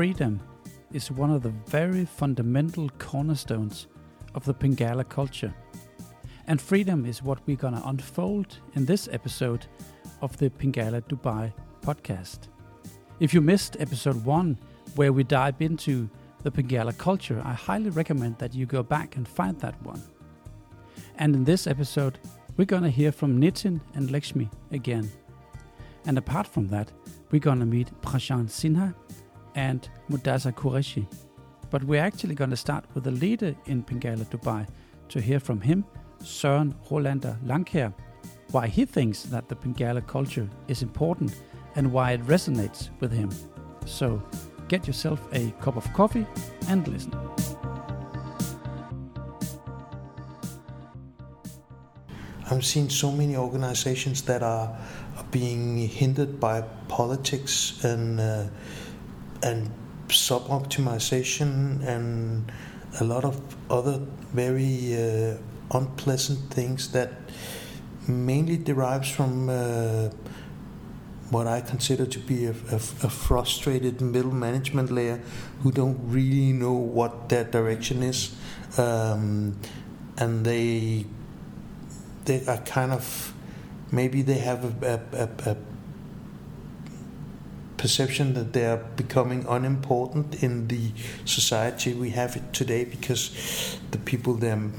freedom is one of the very fundamental cornerstones of the Pingala culture. And freedom is what we're going to unfold in this episode of the Pingala Dubai podcast. If you missed episode one, where we dive into the Pingala culture, I highly recommend that you go back and find that one. And in this episode, we're going to hear from Nitin and Lakshmi again. And apart from that, we're going to meet Prashant Sinha and Mudassar Qureshi. But we're actually going to start with the leader in Pingala Dubai to hear from him, Søren Rolander Langkær, why he thinks that the Pingala culture is important and why it resonates with him. So get yourself a cup of coffee and listen. I've seen so many organizations that are, being hindered by politics and uh, and sub optimization and a lot of other very uh, unpleasant things that mainly derives from uh, what I consider to be a, a, a, frustrated middle management layer who don't really know what their direction is, um, and they they are kind of maybe they have a, a, a perception that they are becoming unimportant in the society we have today because the people they're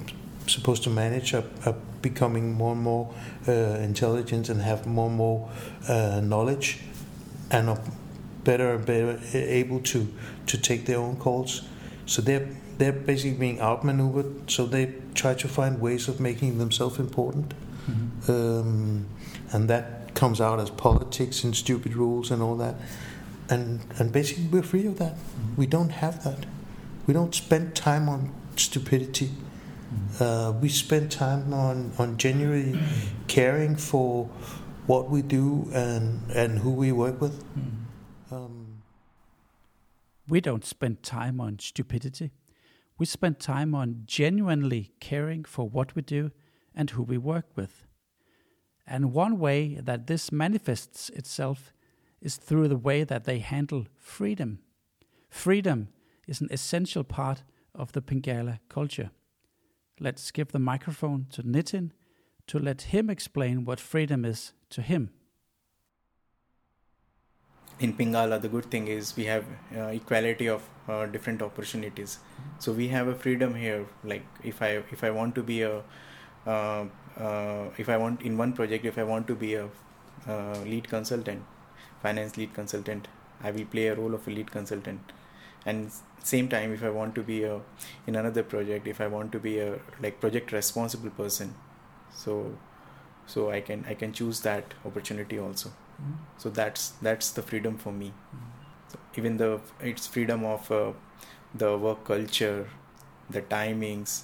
supposed to manage are, are becoming more and more uh, intelligent and have more and more uh, knowledge and are better and better able to, to take their own calls. So they're they're basically being outmaneuvered. So they try to find ways of making themselves important, mm-hmm. um, and that comes out as politics and stupid rules and all that. And and basically we're free of that. Mm-hmm. We don't have that. We don't spend time on stupidity. Mm-hmm. Uh, we spend time on on genuinely caring for what we do and and who we work with. Mm-hmm. Um, we don't spend time on stupidity. We spend time on genuinely caring for what we do and who we work with. And one way that this manifests itself is through the way that they handle freedom. Freedom is an essential part of the Pingala culture. Let's give the microphone to Nitin to let him explain what freedom is to him in Pingala, the good thing is we have uh, equality of uh, different opportunities. So we have a freedom here. Like if I if I want to be a uh, uh if I want in one project, if I want to be a uh, lead consultant, finance lead consultant, I will play a role of a lead consultant. And same time, if I want to be a in another project, if I want to be a like project responsible person, so so I can I can choose that opportunity also. So that's that's the freedom for me. So even the it's freedom of uh, the work culture the timings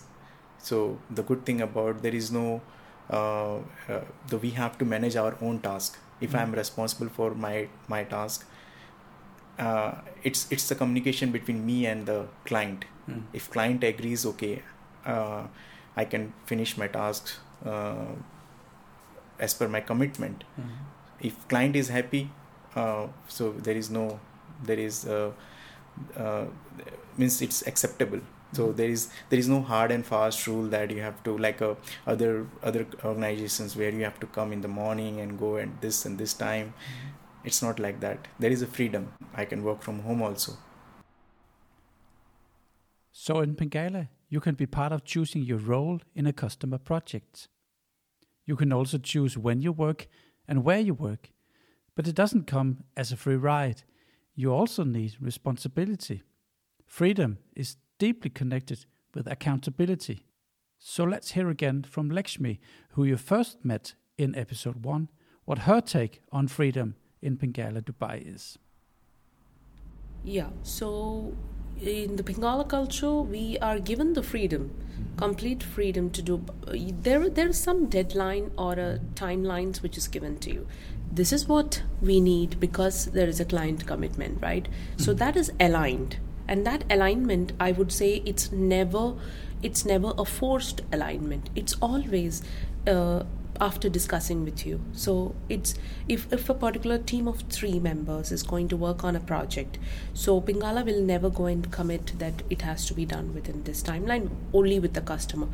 so the good thing about there is no uh, uh, the we have to manage our own task. If mm i'm responsible for my my task uh, it's it's the communication between me and the client. Mm if client agrees okay uh, i can finish my tasks uh, as per my commitment. Mm if client is happy uh, so there is no there is uh, uh, means it's acceptable so there is there is no hard and fast rule that you have to like uh, other other organizations where you have to come in the morning and go at this and this time mm-hmm. it's not like that there is a freedom i can work from home also so in Pingala, you can be part of choosing your role in a customer project. You can also choose when you work and where you work. But it doesn't come as a free ride. You also need responsibility. Freedom is deeply connected with accountability. So let's hear again from Lakshmi, who you first met in episode 1, what her take on freedom in Pingala Dubai is. Yeah, so in the Pingala culture, we are given the freedom, complete freedom to do. There, there is some deadline or a timelines which is given to you. This is what we need because there is a client commitment, right? Mm-hmm. So that is aligned, and that alignment, I would say, it's never, it's never a forced alignment. It's always. Uh, after discussing with you. So it's if, if a particular team of three members is going to work on a project, so Pingala will never go and commit that it has to be done within this timeline, only with the customer.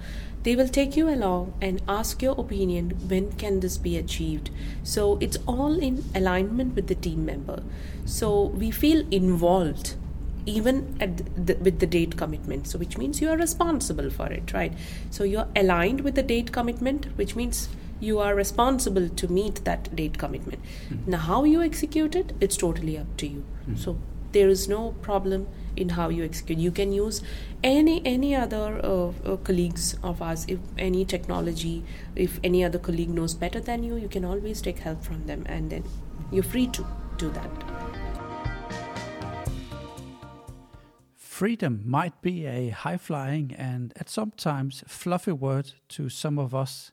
They will take you along and ask your opinion when can this be achieved. So it's all in alignment with the team member. So we feel involved even at the, with the date commitment so which means you are responsible for it right so you're aligned with the date commitment which means you are responsible to meet that date commitment. Mm-hmm. Now, how you execute it, it's totally up to you. Mm-hmm. So there is no problem in how you execute. You can use any any other uh, uh, colleagues of ours. If any technology, if any other colleague knows better than you, you can always take help from them, and then you're free to do that. Freedom might be a high flying and at sometimes fluffy word to some of us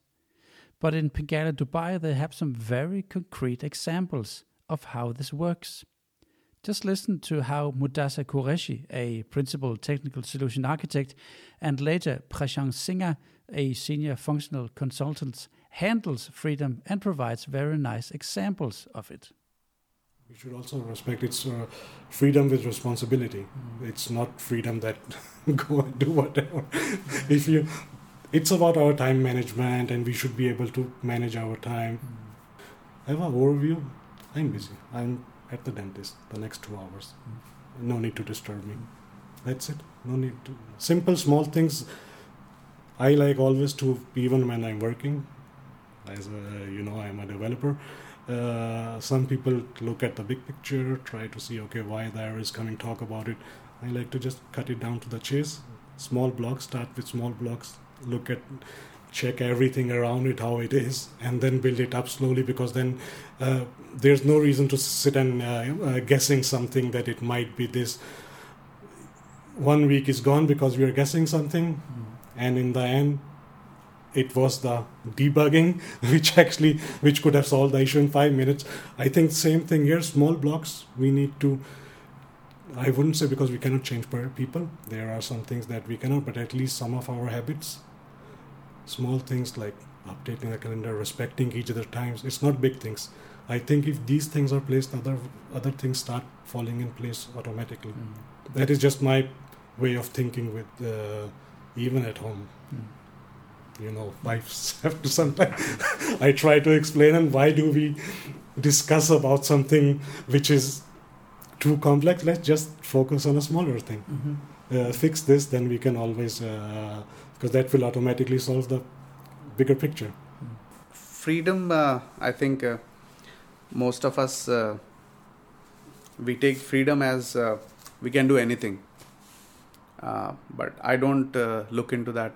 but in Pingala Dubai, they have some very concrete examples of how this works. Just listen to how Mudassar Qureshi, a principal technical solution architect, and later Prashant Sinha, a senior functional consultant, handles freedom and provides very nice examples of it. We should also respect it's uh, freedom with responsibility. Mm. It's not freedom that go and do whatever. if you it's about our time management and we should be able to manage our time. I have an overview. I'm busy. I'm at the dentist the next two hours. No need to disturb me. That's it. No need to. Simple, small things. I like always to, even when I'm working, as a, you know, I'm a developer. Uh, some people look at the big picture, try to see, okay, why the error is coming, talk about it. I like to just cut it down to the chase. Small blocks, start with small blocks, look at check everything around it how it is and then build it up slowly because then uh, there's no reason to sit and uh, uh, guessing something that it might be this one week is gone because we are guessing something mm. and in the end it was the debugging which actually which could have solved the issue in five minutes i think same thing here small blocks we need to i wouldn't say because we cannot change people there are some things that we cannot but at least some of our habits small things like updating the calendar, respecting each other's times. It's not big things. I think if these things are placed, other other things start falling in place automatically. Mm. That is just my way of thinking with uh, even at home. Mm. You know, wives have to sometimes. I try to explain and why do we discuss about something which is too complex? Let's just focus on a smaller thing. Mm-hmm. Uh, fix this, then we can always uh, because that will automatically solve the bigger picture. Freedom, uh, I think uh, most of us uh, we take freedom as uh, we can do anything, uh, but I don't uh, look into that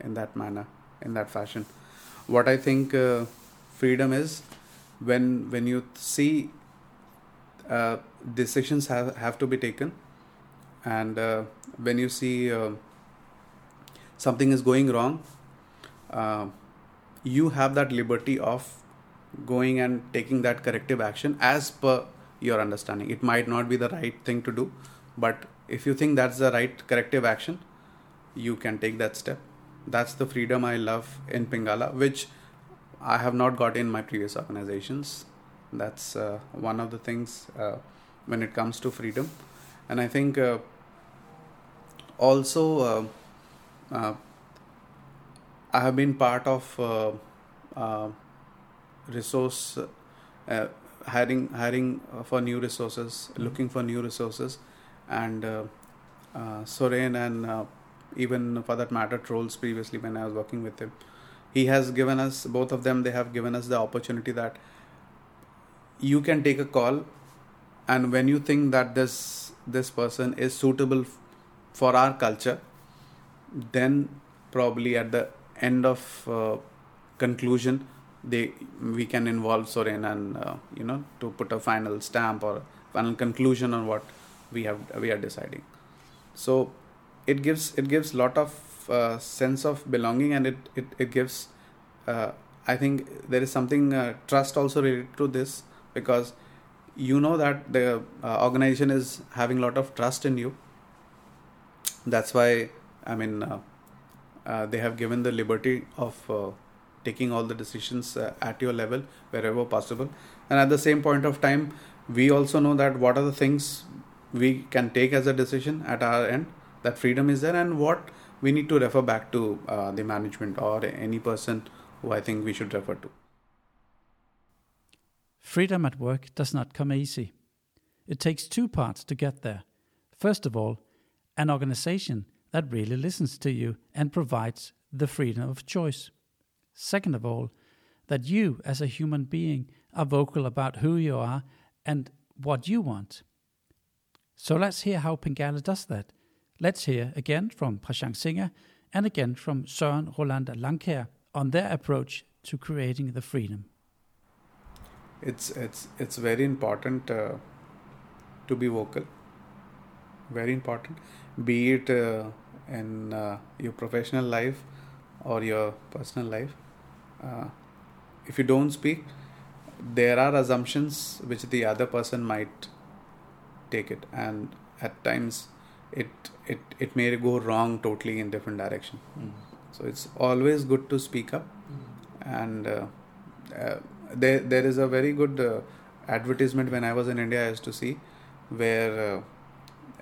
in that manner, in that fashion. What I think uh, freedom is when when you see uh, decisions have have to be taken, and uh, when you see something is going wrong, uh, you have that liberty of going and taking that corrective action as per your understanding. It might not be the right thing to do, but if you think that's the right corrective action, you can take that step. That's the freedom I love in Pingala, which I have not got in my previous organizations. That's uh, one of the things uh, when it comes to freedom. And I think uh, also uh, uh, I have been part of uh, resource hiring hiring for new resources, mm-hmm. looking for new resources, and uh, Soren and even for that matter trolls previously when I was working with him, he has given us both of them. They have given us the opportunity that you can take a call, and when you think that this this person is suitable for our culture then probably at the end of uh, conclusion they we can involve Soren and uh, you know to put a final stamp or final conclusion on what we have we are deciding so it gives it gives lot of uh, sense of belonging and it it, it gives uh, I think there is something uh, trust also related to this because you know that the uh, organization is having a lot of trust in you. That's why I mean, uh, uh, they have given the liberty of taking all the decisions at your level wherever possible. And at the same point of time we also know that what are the things we can take as a decision at our end that freedom is there and what we need to refer back to uh, the management or any person who i think we should refer to freedom at work does not come easy it takes two parts to get there first of all an organization that really listens to you and provides the freedom of choice. Second of all, that you as a human being are vocal about who you are and what you want. So let's hear how Pingala does that. Let's hear again from Prashant Singh and again from Søren Roland Langkær on their approach to creating the freedom. It's it's it's very important uh, to be vocal. Very important, be it uh, in uh, your professional life or your personal life. Uh, if you don't speak, there are assumptions which the other person might take it, and at times it it it may go wrong totally in different direction. Mm. So it's always good to speak up, mm. and uh, uh, there there is a very good uh, advertisement when I was in India I used to see where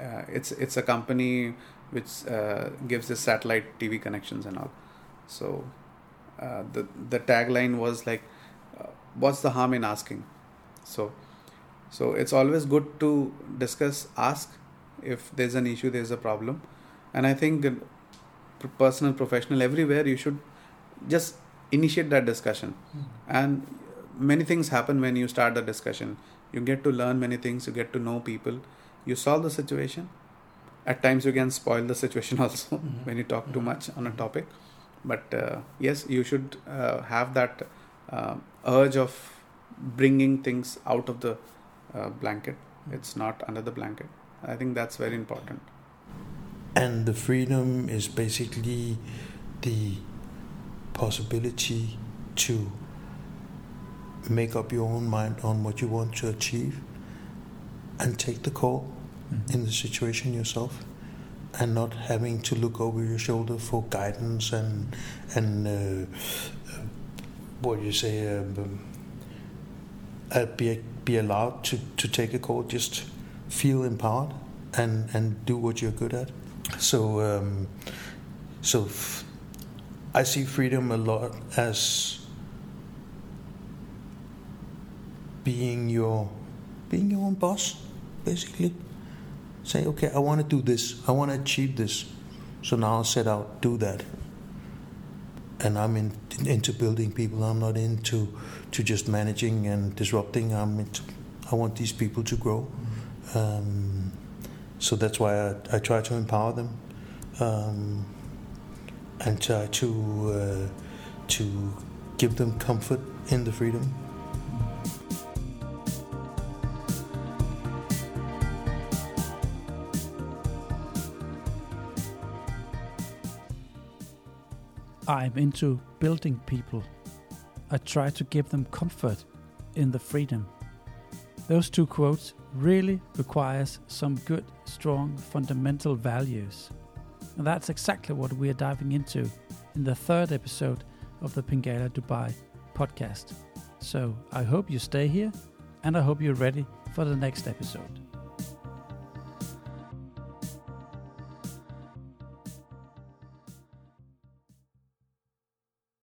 uh, it's it's a company which uh, gives the satellite TV connections and all. So uh, the the tagline was like, uh, "What's the harm in asking?" So so it's always good to discuss, ask if there's an issue, there's a problem, and I think personal, professional, everywhere you should just initiate that discussion, mm-hmm. and many things happen when you start the discussion. You get to learn many things. You get to know people. You solve the situation at times you can spoil the situation also mm-hmm. when you talk mm-hmm. too much on a topic but uh, yes you should uh, have that uh, urge of bringing things out of the uh, blanket mm-hmm. it's not under the blanket i think that's very important and the freedom is basically the possibility to make up your own mind on what you want to achieve and take the call mm-hmm. in the situation yourself and not having to look over your shoulder for guidance and and uh, uh, what you say um, uh, be be allowed to, to take a call just feel empowered and and do what you're good at so um, so f- I see freedom a lot as being your being your own boss basically say, okay, I want to do this, I want to achieve this. So now I'll set out, do that. And I'm in, into building people. I'm not into to just managing and disrupting. I'm into, I want these people to grow. Um, so that's why I, I, try to empower them um, and try to uh, to give them comfort in the freedom. I'm into building people. I try to give them comfort in the freedom. Those two quotes really requires some good, strong, fundamental values. And that's exactly what we are diving into in the third episode of the Pingala Dubai podcast. So I hope you stay here and I hope you're ready for the next episode.